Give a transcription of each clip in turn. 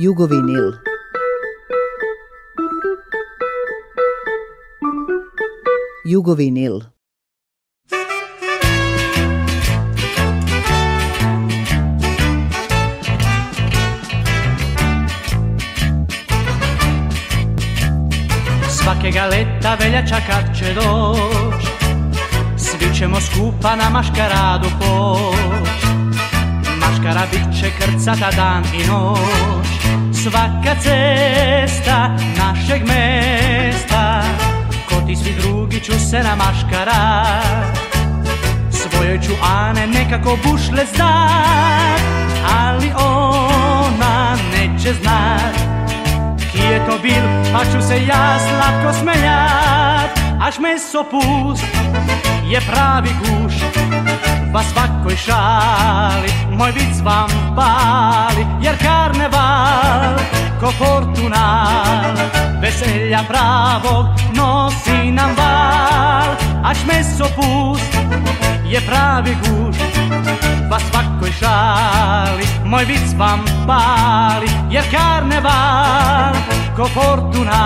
Jugovinil. Jugovinil. Svakega leta veljača kad će doć Svi ćemo skupa na maškaradu poć Maškara bit će krcata dan i noć Svaka cesta našeg mesta Ko ti svi drugi ću se maškara svoje ću Ane nekako bušle zdat Ali ona neće znat Ki je to bil, pa ću se ja slatko smeljat Aš meso pust je pravi guš Pa svakoj šali moj vic vam pali Jer karne Co ko fortuna Veselja pravog nosi nam val A messo pust je pravi gust Pa svakoj šali moj vic vam pali Jer karneval ko fortuna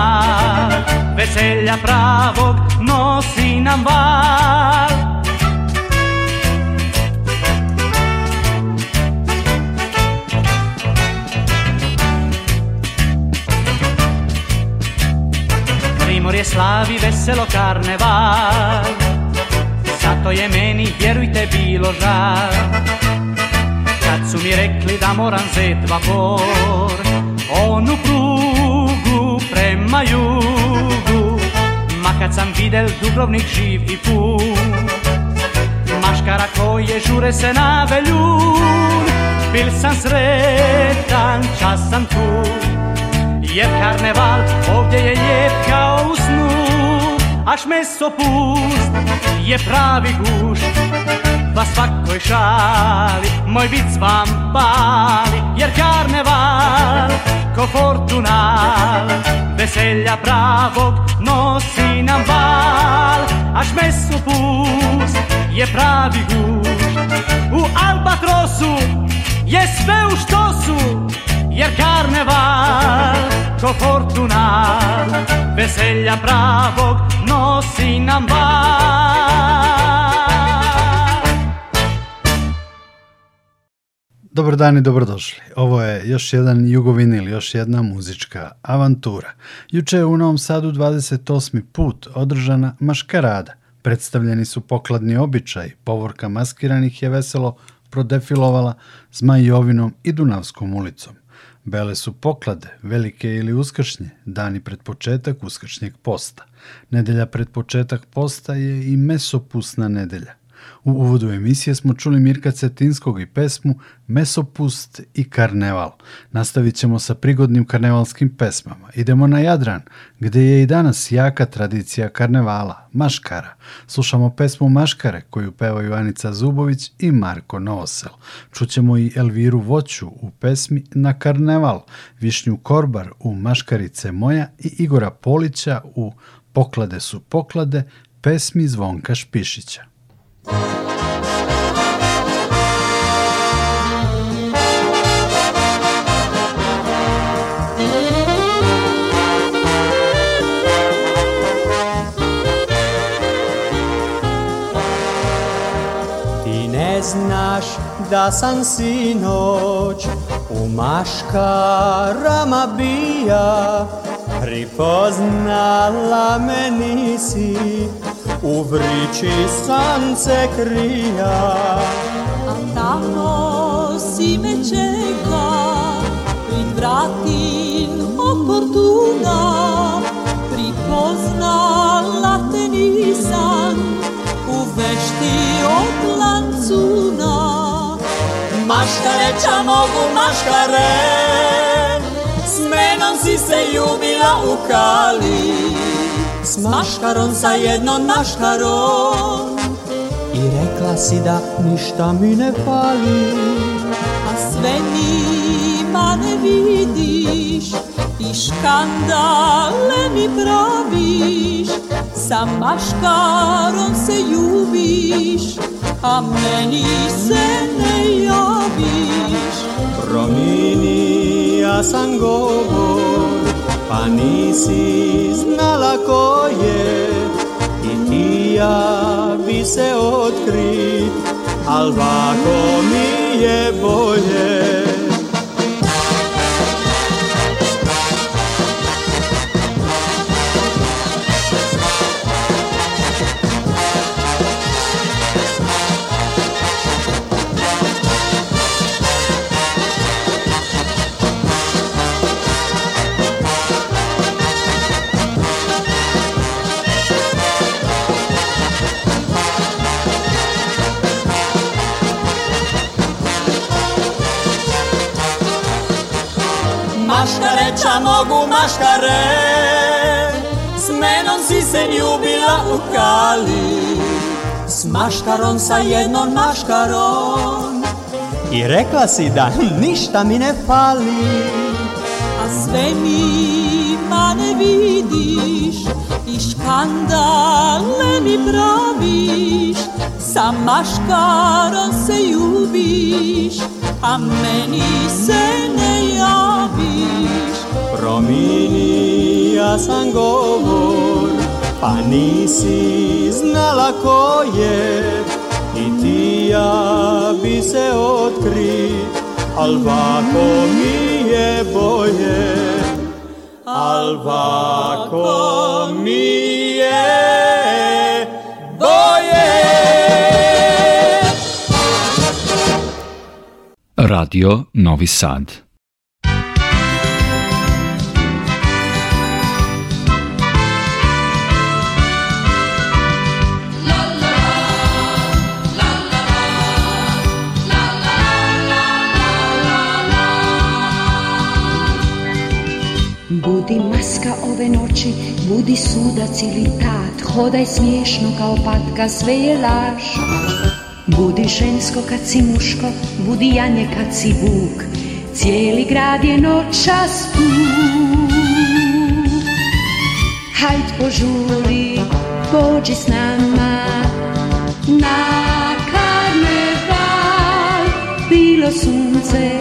Veselja pravog nosi nam val Je slavi veselo karneval Zato je meni, vjerujte, bilo žal Kad su mi rekli da moram zet vapor, Onu prugu prema jugu Ma kad sam videl Dubrovnik živ i pun Maškara koje žure se na veljun Bil sam sretan, čas sam tu jer karneval ovdje je lijep kao u snu Aš meso pust je pravi gušt Va pa svakoj šali moj vic vam pali Jer karneval ko fortunal Veselja pravog nosi nam val Aš meso pust je pravi gušt U albatrosu je sve u što su jer karneval ko fortuna veselja pravog nosi nam val. Dobar dan i dobrodošli. Ovo je još jedan ili još jedna muzička avantura. Juče je u Novom Sadu 28. put održana maškarada. Predstavljeni su pokladni običaj, povorka maskiranih je veselo prodefilovala s majovinom i Dunavskom ulicom. Bele su poklade, velike ili uskršnje, dani pred početak uskršnjeg posta. Nedelja pred početak posta je i mesopusna nedelja. U uvodu emisije smo čuli Mirka Cetinskog i pesmu Mesopust i Karneval. Nastavit ćemo sa prigodnim karnevalskim pesmama. Idemo na Jadran, gdje je i danas jaka tradicija karnevala, Maškara. Slušamo pesmu Maškare koju peva ivanica Zubović i Marko Novosel. Čućemo i Elviru Voću u pesmi Na karneval, Višnju Korbar u Maškarice moja i Igora Polića u Poklade su poklade, pesmi Zvonka Špišića znaš da sam sinoć u maškarama bija, pripoznala me nisi, u vrići sance krija A tamo si me čeka in vratim oportuna Pripoznala te nisam U vešti od lancuna Maškare ča mogu maškare S menom si se ljubila u kali s maškarom jednom naškarom I rekla si da ništa mi ne fali A sve nima ne vidiš I škandale mi praviš Sa maškarom se ljubiš A meni se ne javiš Promini ja sam govor pa nisi znala ko je i ti ja bi se otkri, al vako mi je bolje. nogu S menom si se ljubila u kali S maštarom sa jednom maškarom, I rekla si da ništa mi ne fali A sve mi ne vidiš I škandale mi praviš Sa maškarom se ljubiš A meni se ne javiš Prominia sam govor, pa nisi znala ko je I ti ja bi se otkri, al vako mi je boje Al vako mi je boje Radio Novi Sad Budi maska ove noći, budi sudac ili tat, hodaj smiješno kao patka, sve je laž. Budi žensko kad si muško, budi janje kad si buk, cijeli grad je noćas tu. Hajd požuri, pođi s nama na karneval, bilo sunce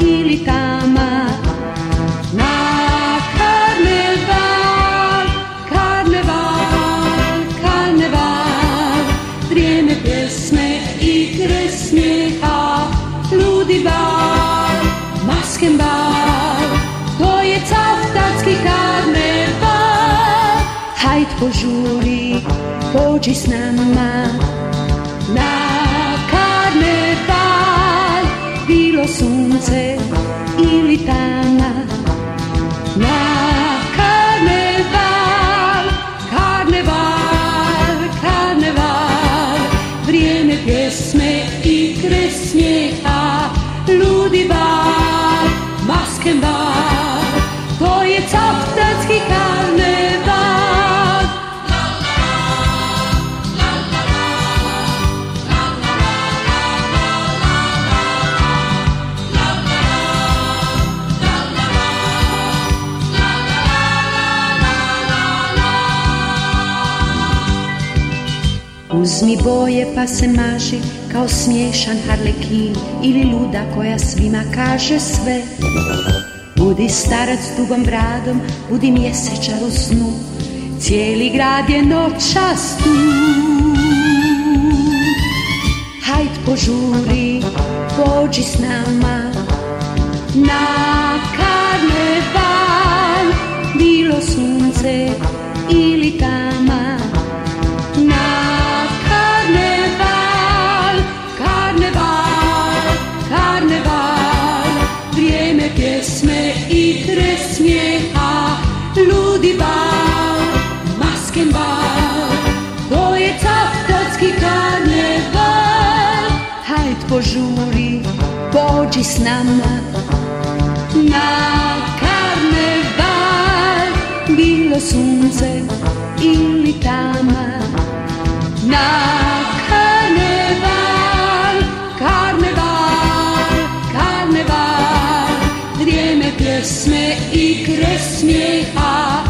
ili tama. požůlí, poči s náma. Na karneval bylo slunce i litána. kao smiješan harlekin ili luda koja svima kaže sve. Budi starac dugom bradom, budi mjesečar u snu, cijeli grad je noćas tu. Hajd požuri, pođi s nama na karneval, bilo sunce ili tama. na carneval bilo sunce ili tama na carneval carneval carneval vrijeme pjesme i kres smijeha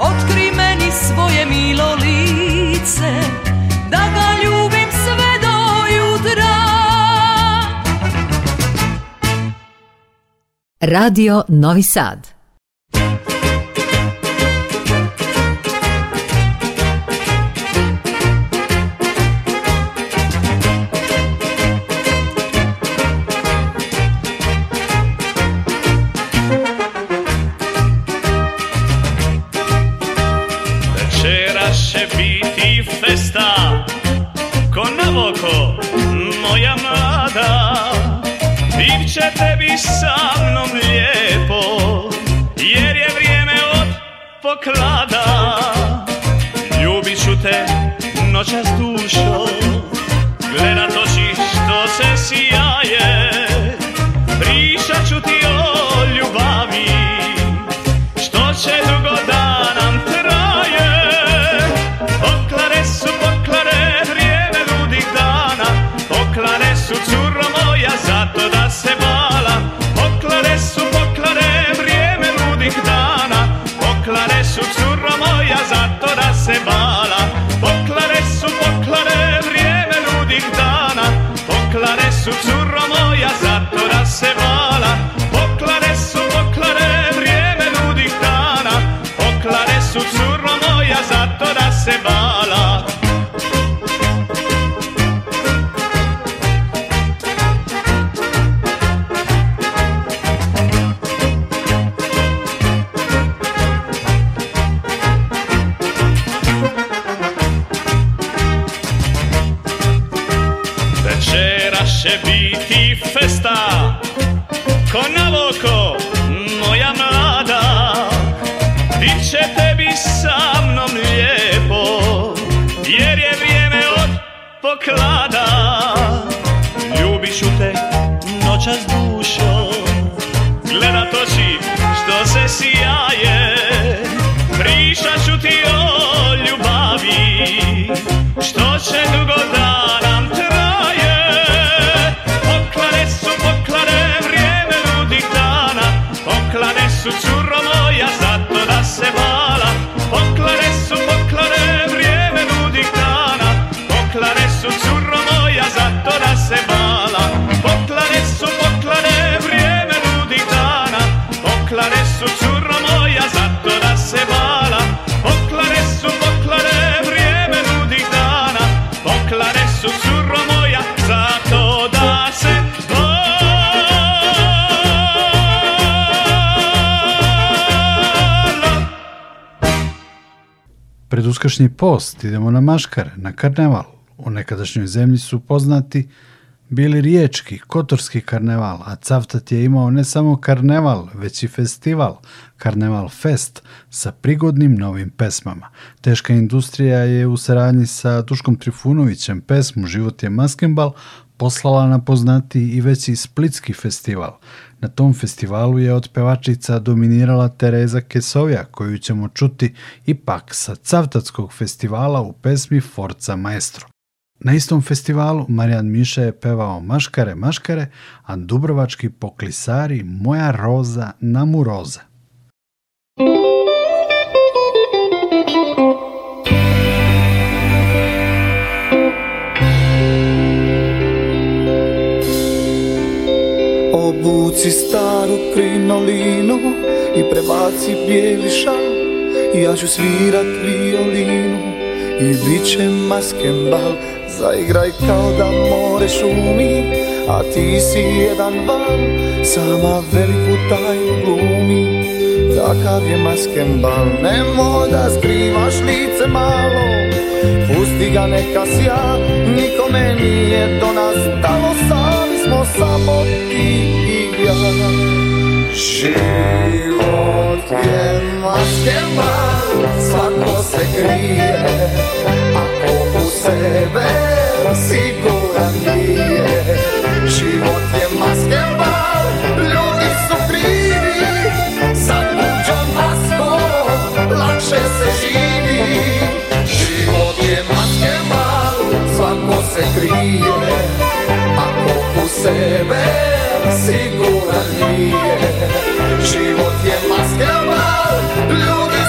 Otkri meni svoje milo lice Da ga ljubim sve do jutra Radio Novi Sad just December. godišnji post idemo na maškare, na karneval. U nekadašnjoj zemlji su poznati bili riječki, kotorski karneval, a Cavtat je imao ne samo karneval, već i festival, Karneval Fest, sa prigodnim novim pesmama. Teška industrija je u saradnji sa Duškom Trifunovićem pesmu Život je maskembal poslala na poznati i veći Splitski festival. Na tom festivalu je od pevačica dominirala Tereza Kesovja, koju ćemo čuti ipak sa Cavtatskog festivala u pesmi Forca Maestro. Na istom festivalu Marijan Miše je pevao Maškare, Maškare, a Dubrovački poklisari Moja roza, mu roza. Obuci staru krinolinu i prebaci bijeli šal I ja ću svirat violinu i bit će masken bal Zaigraj kao da more šumi, a ti si jedan val Sama veliku tajnu glumi, takav je masken bal Nemoj da skrivaš lice malo, pusti ga neka sja Nikome nije do nas dalo, sami smo samo ti Život je maskema, svako se krije, a u sebe siguran nije. Život je maskema, ljudi su krivi, sa tuđom maskom lakše se živi. Život je maskema, svako se krije, a u sebe siguran nije Život je maskeval, ljudi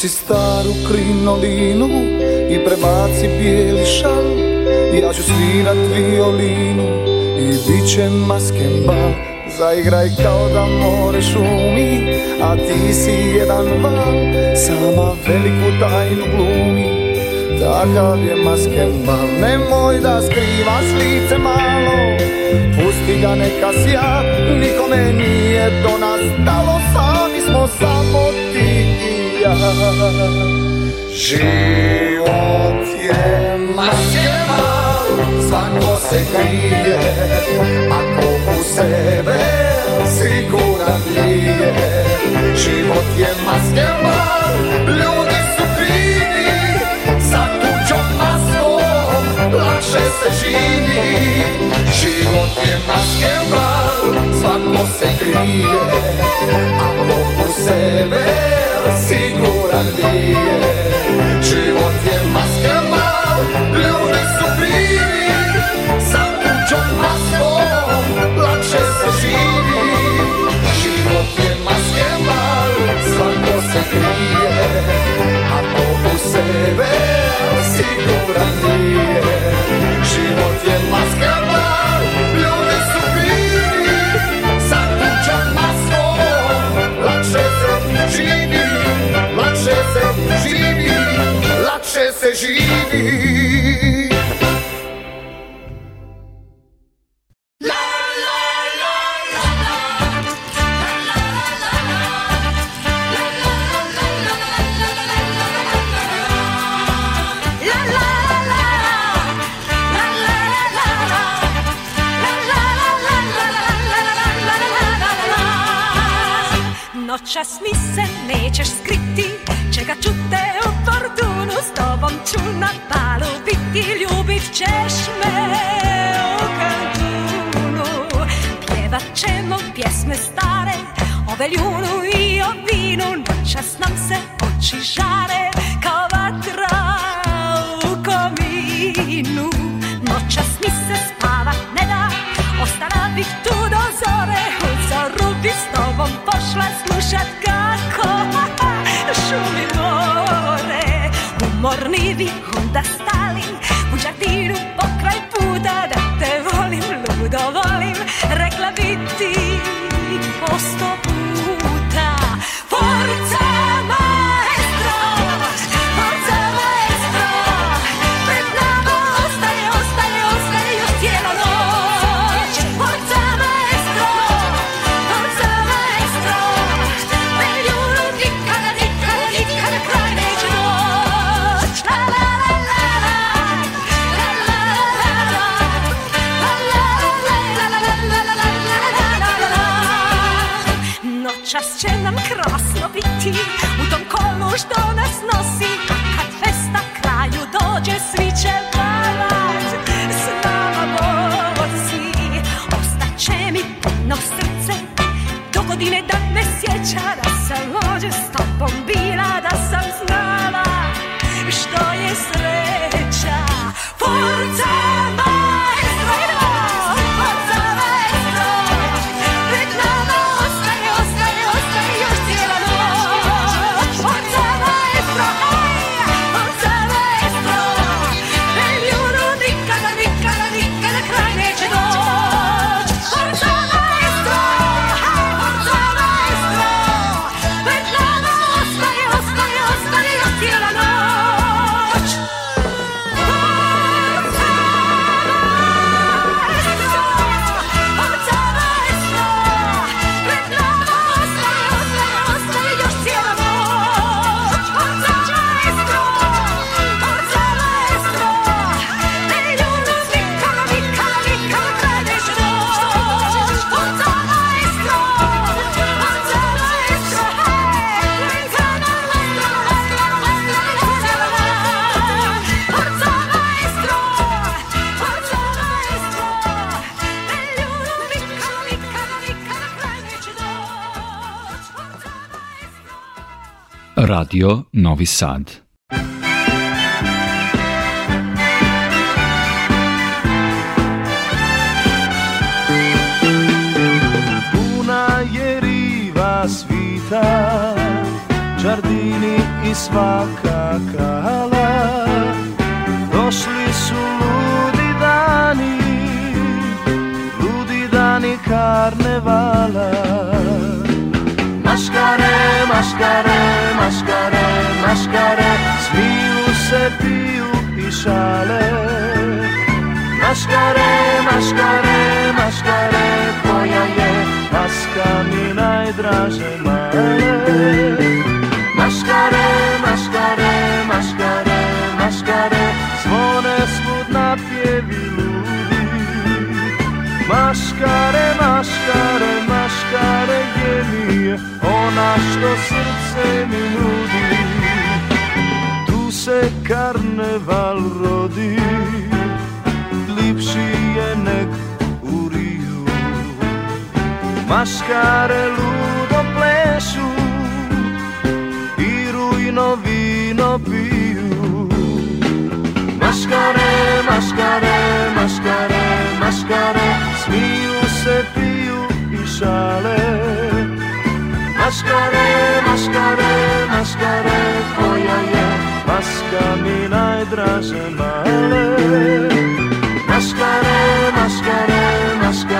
Baci staru krinolinu i prebaci bijeli šal Ja ću svirat violinu i bit će masken bal Zaigraj kao da more šumi, a ti si jedan van, Sama veliku tajnu glumi, takav je masken bal Nemoj da skrivaš lice malo, pusti ga neka sja Nikome nije do nas dalo, sami smo samo Život je maskema, svako se krije Ako u sebe siguran nije Život je maskema, ljudi su loše se čini, Život je maskembar, svako se krije A Bog u sebe siguran nije Život je maskembar, ljudi su krivi Sa kućom maskom, lakše se živi нам Radio Novi Sad. Puna je riva svita, čardini i svaka kala, došli su ludi dani, ludi dani karnevala. μασκαρέ, μασκαρέ, μασκαρέ Σμίου σε βίου πισάλε Μασκαρέ, μασκαρέ, μασκαρέ Πόγιαγε, μασκα ιδράζε μαέ Μασκαρέ, μασκαρέ, μασκαρέ, μασκαρέ Σμόνες μου να lůdy μασκαρέ, μασκαρέ, maskare, γεννή je ona što srce mi nudi Tu se karneval rodi Lipši je nek u riju Maškare ludo plešu I rujno vino piju Maškare, maškare, maškare, maškare Smiju se, piju i šale Maskare, maskare, maskare, fojaje, maska mi najdraže male. Maskare, maskare, maskare,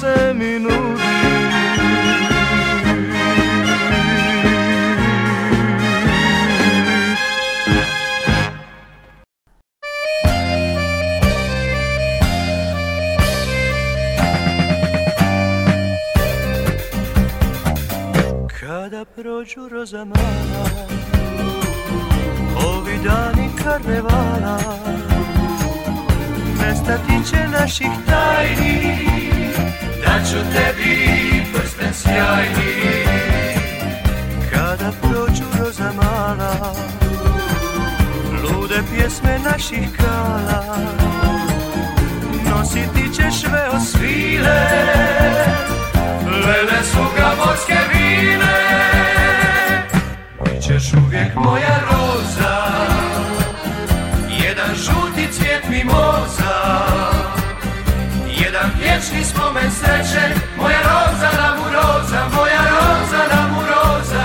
se mi nudi Kada prođu rozamana Ovi dani karnevala Nestati će naših tajnih ću tebi prsten sjajni Kada prođu roza mala Lude pjesme naših kala Nositi ćeš veo svile tome moja roza na mu moja roza namuroza mu roza.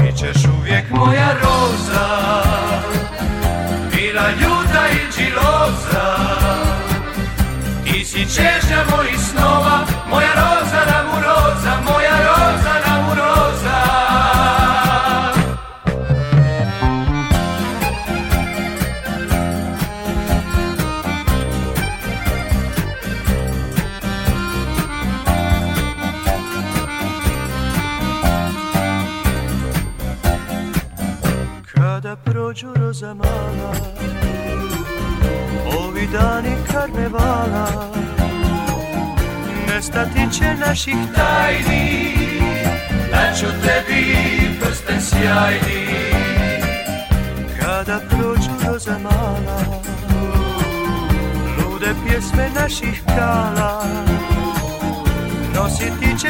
Bićeš uvijek moja roza.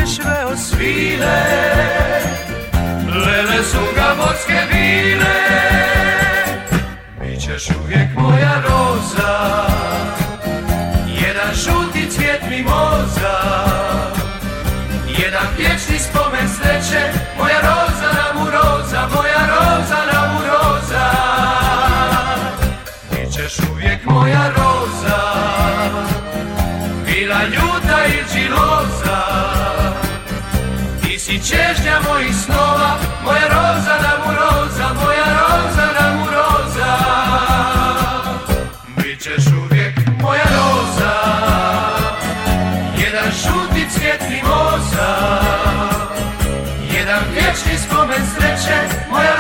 nešve osvile Lele su ga morske bile Bićeš uvijek moja roza Jedan žuti cvjet mimoza Jedan vječni spomen čežnja mojih snova, moja roza da mu roza, moja roza da mu roza. Bićeš uvijek moja roza, jedan žuti cvjet mimoza, jedan vječni spomen sreće, moja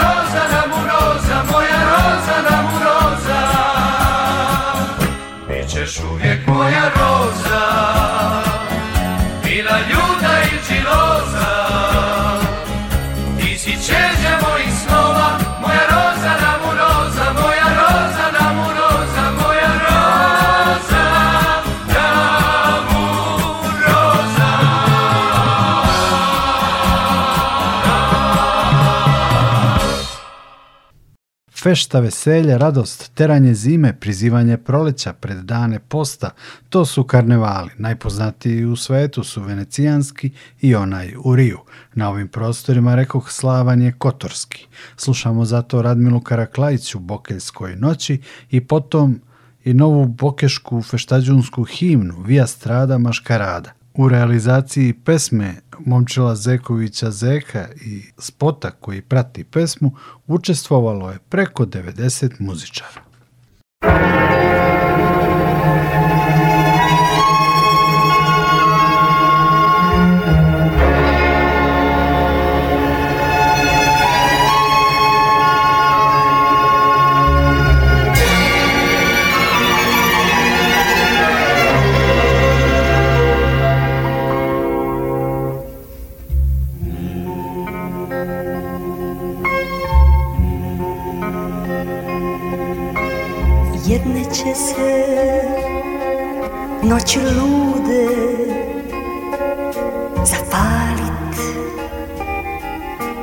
fešta, veselje, radost, teranje zime, prizivanje proleća, pred dane posta, to su karnevali. Najpoznatiji u svetu su venecijanski i onaj u Riju. Na ovim prostorima rekoh slavan je kotorski. Slušamo zato Radmilu Karaklajić u Bokeljskoj noći i potom i novu bokešku feštađunsku himnu Via strada maškarada. U realizaciji pesme Momčila Zekovića Zeka i spota koji prati pesmu učestvovalo je preko 90 muzičara. neće se noći lude zapalit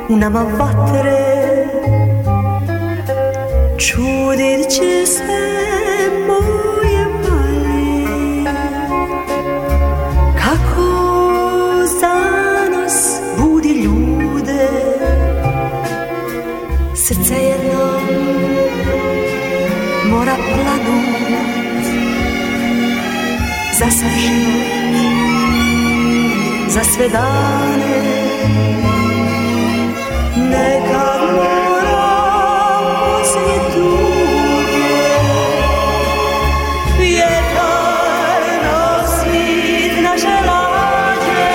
u nama vatre čudit će se moj za sam život, za sve dane, nekad moram poslije tuge, vjetar nosit naše lađe,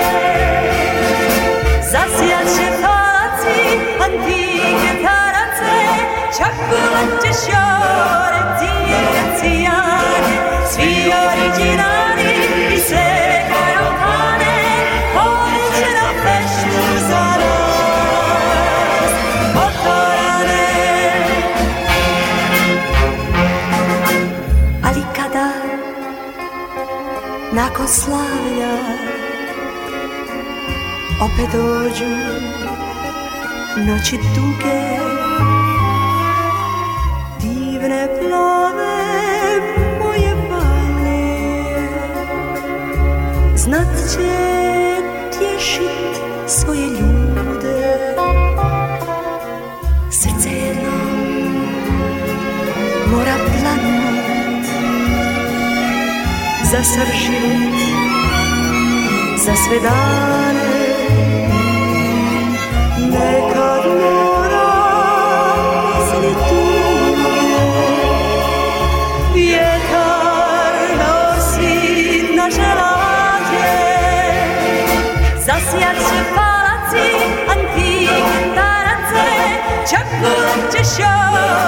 zasijat će paci antike tarace, čak plat će šore, cijene jane svi originalni. slavlja Opet dođu noći duge Divne plove moje valje, Znat će za sav život, za sve dane. Nekad mora li tuge, vjetar nosit naše lađe. Zasijat će palaci, antik, tarace, čak kuće šor.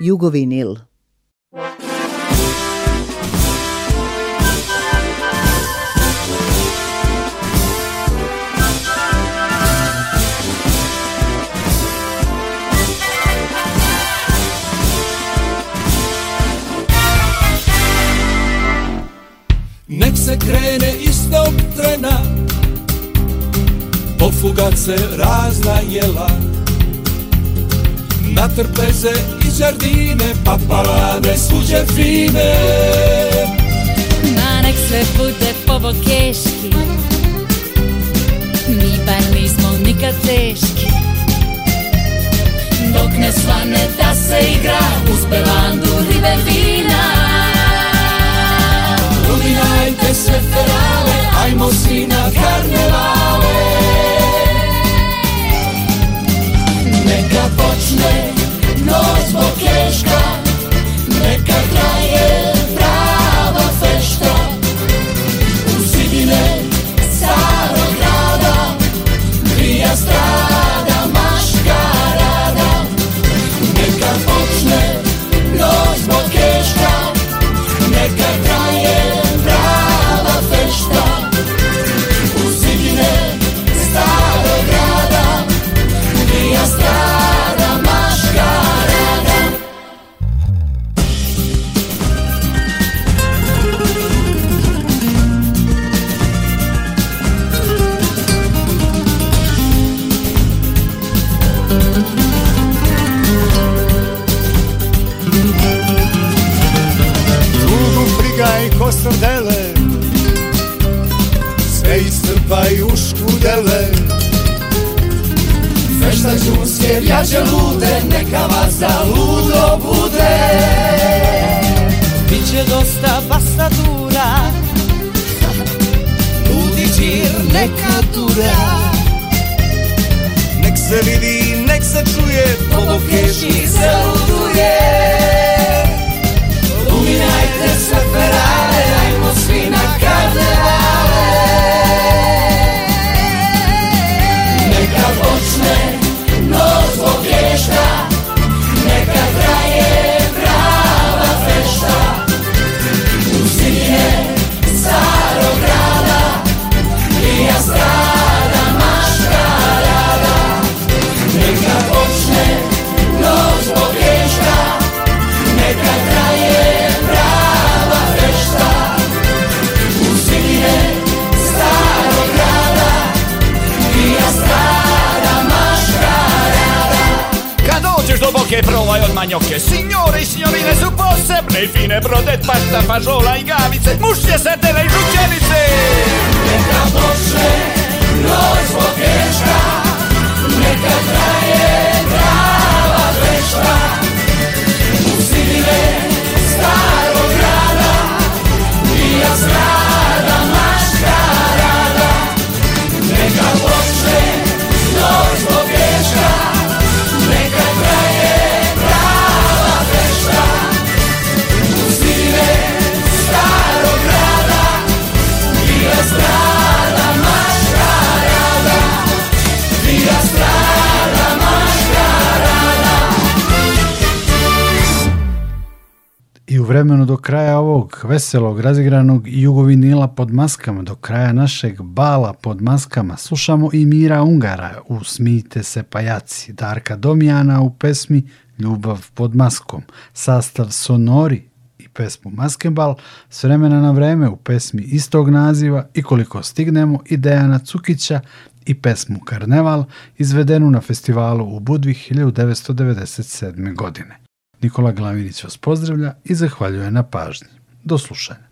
Jugovinil. Nek se krene istog trena Pofugat se razna jela na Trpeze i pa papalane suđe fine. Ma nek sve bude povod keški, mi pa nismo nikad teški. Dok ne svane da se igra, uz pevandu ribe vina. Uvinajte se ferale, ajmo si na karnevale. mesmo que udjele Sve šta džunske vjađe lude Neka vas da ludo bude Biće dosta bastatura Ludi džir neka dura Nek se vidi, nek se čuje Ovo se che provano manocche Signore e signorine su posse Le fine pasta, fagioli e gavice Muszcie setele i żucienice Niech ta vremenu do kraja ovog veselog, razigranog jugovinila pod maskama, do kraja našeg bala pod maskama, slušamo i Mira Ungara u se pajaci, Darka Domijana u pesmi Ljubav pod maskom, sastav Sonori i pesmu Maskenbal s vremena na vreme u pesmi istog naziva i koliko stignemo i Dejana Cukića i pesmu Karneval, izvedenu na festivalu u Budvi 1997. godine. Nikola Glavinić vas pozdravlja i zahvaljuje na pažnji. Do slušanja.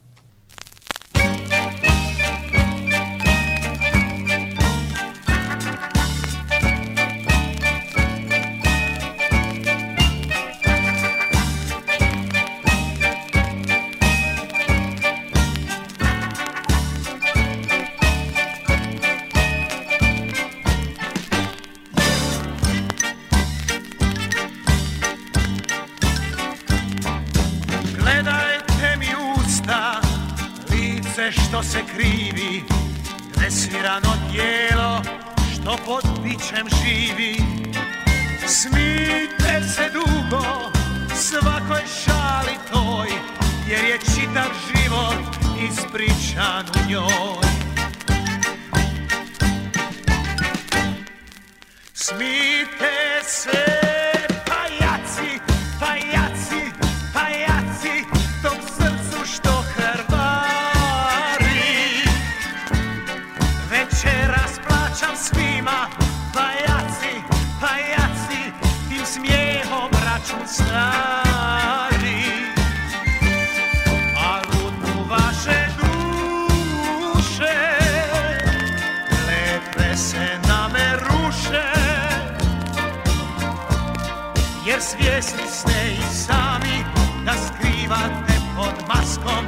jer svjesni ste i sami da skrivate pod maskom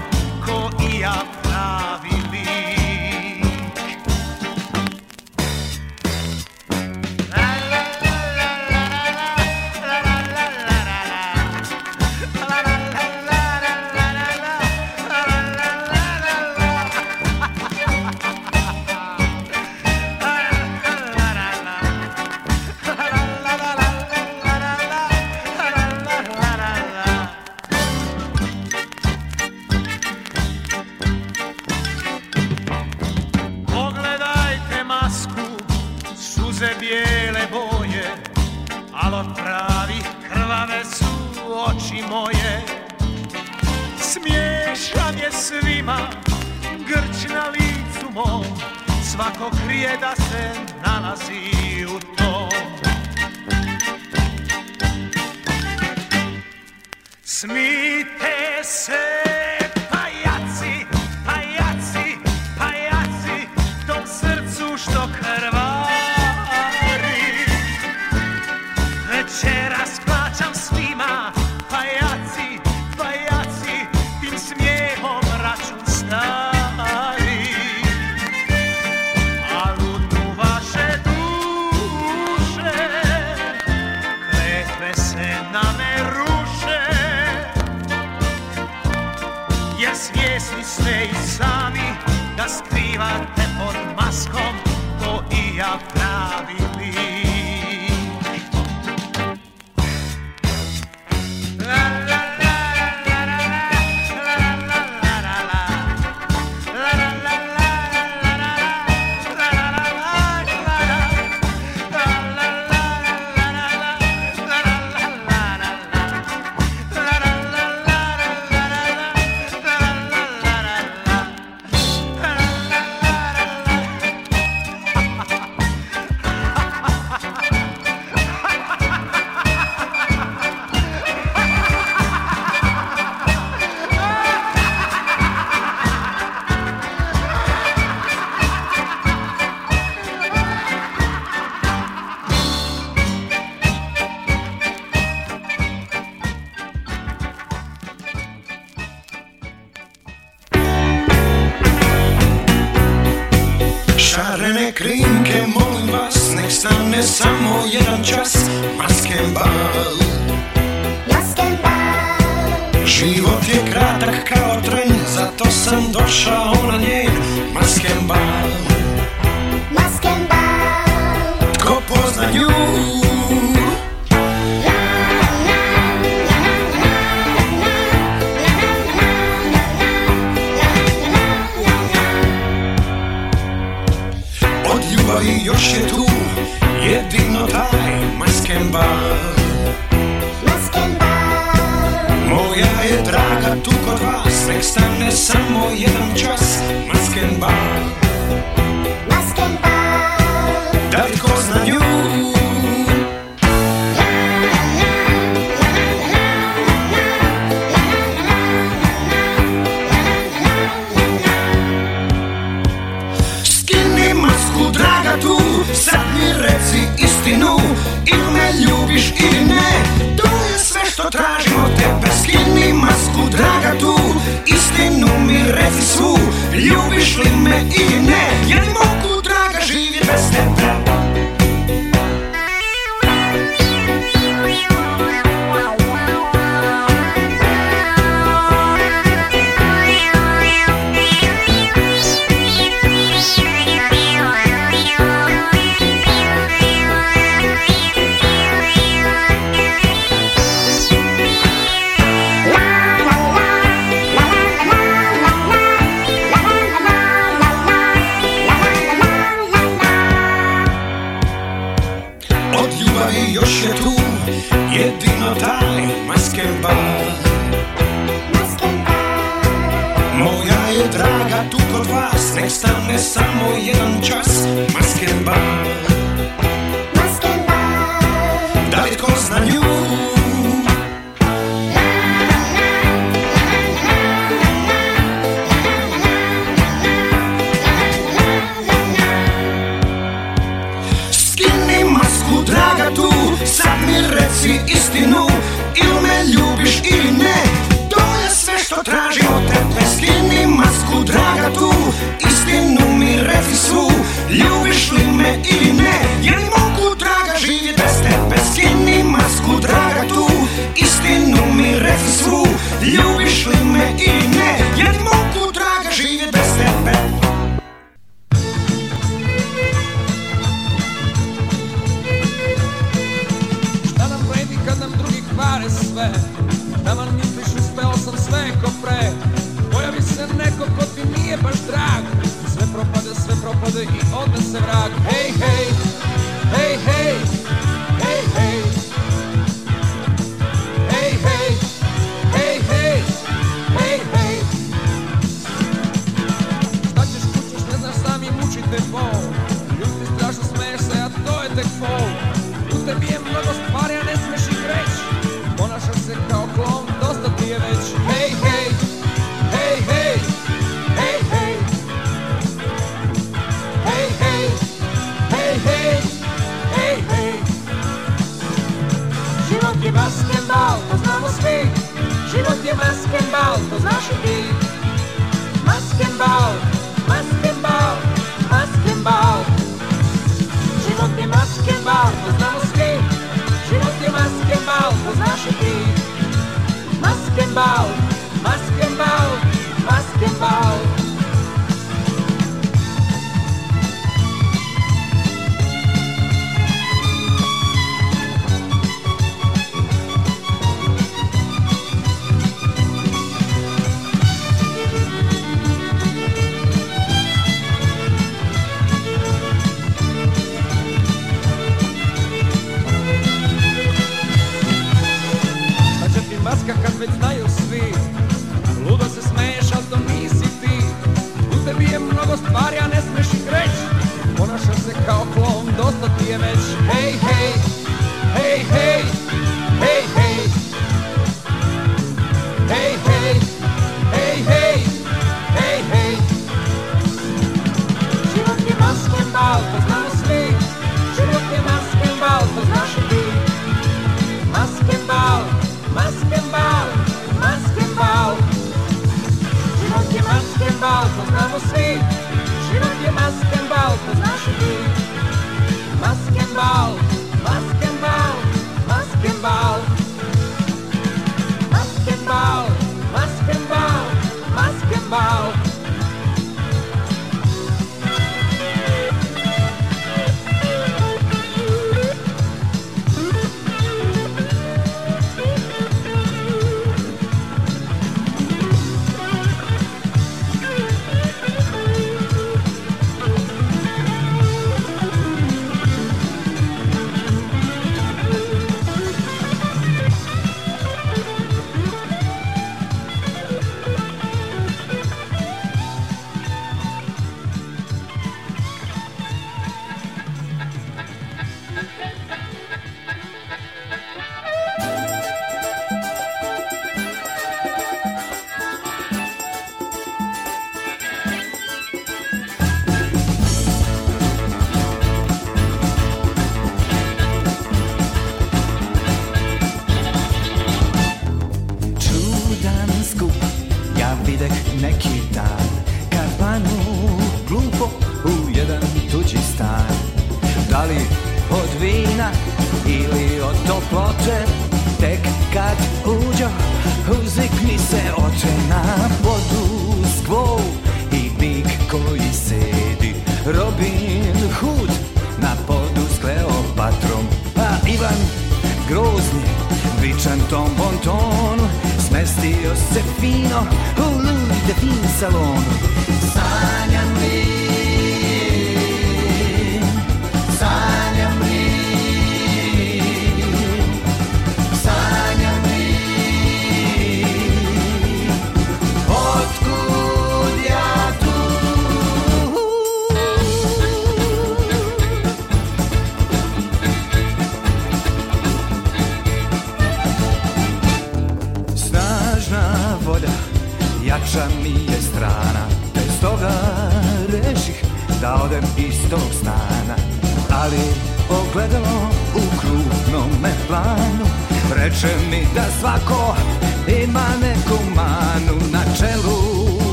ko i ja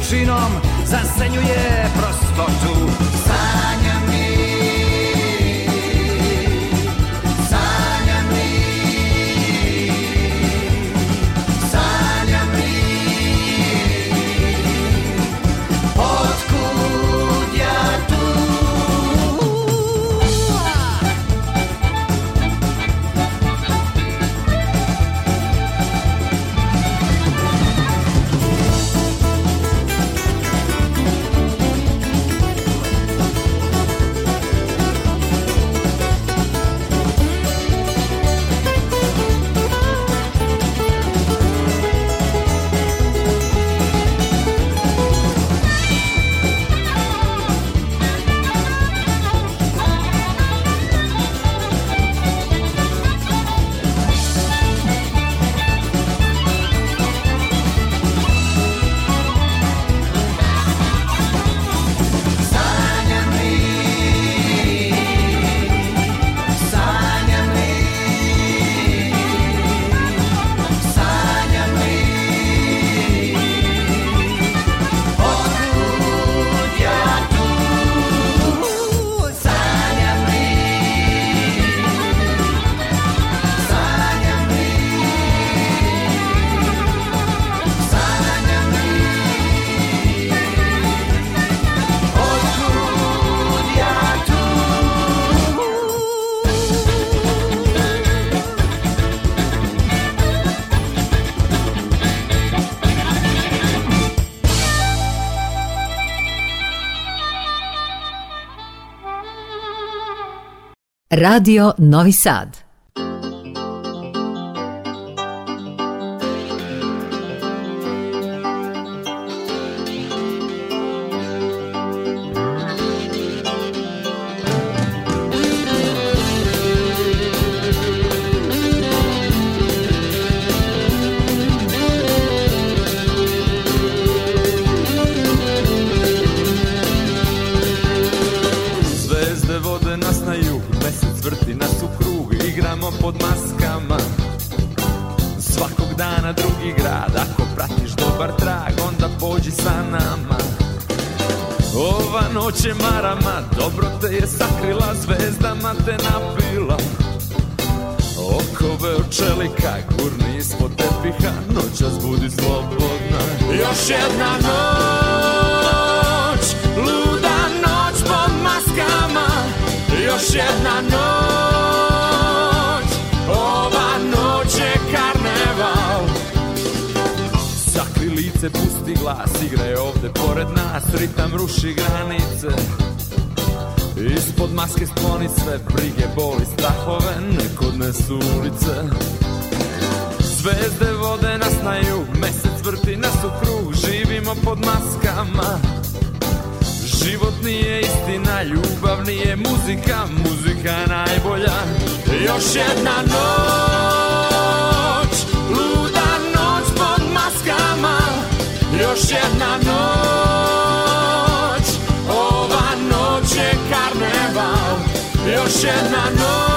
przyczyną prosto prostotu. Sam Radio Novi Sad. ocean, I know.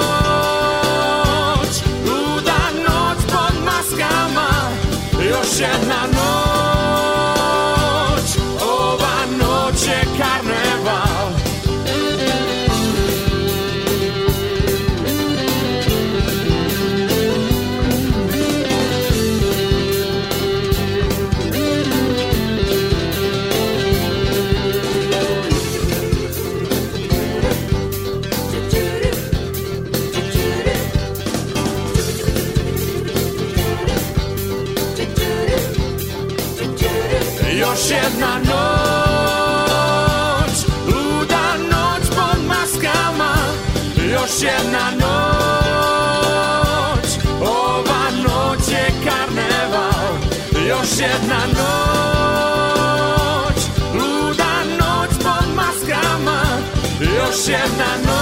se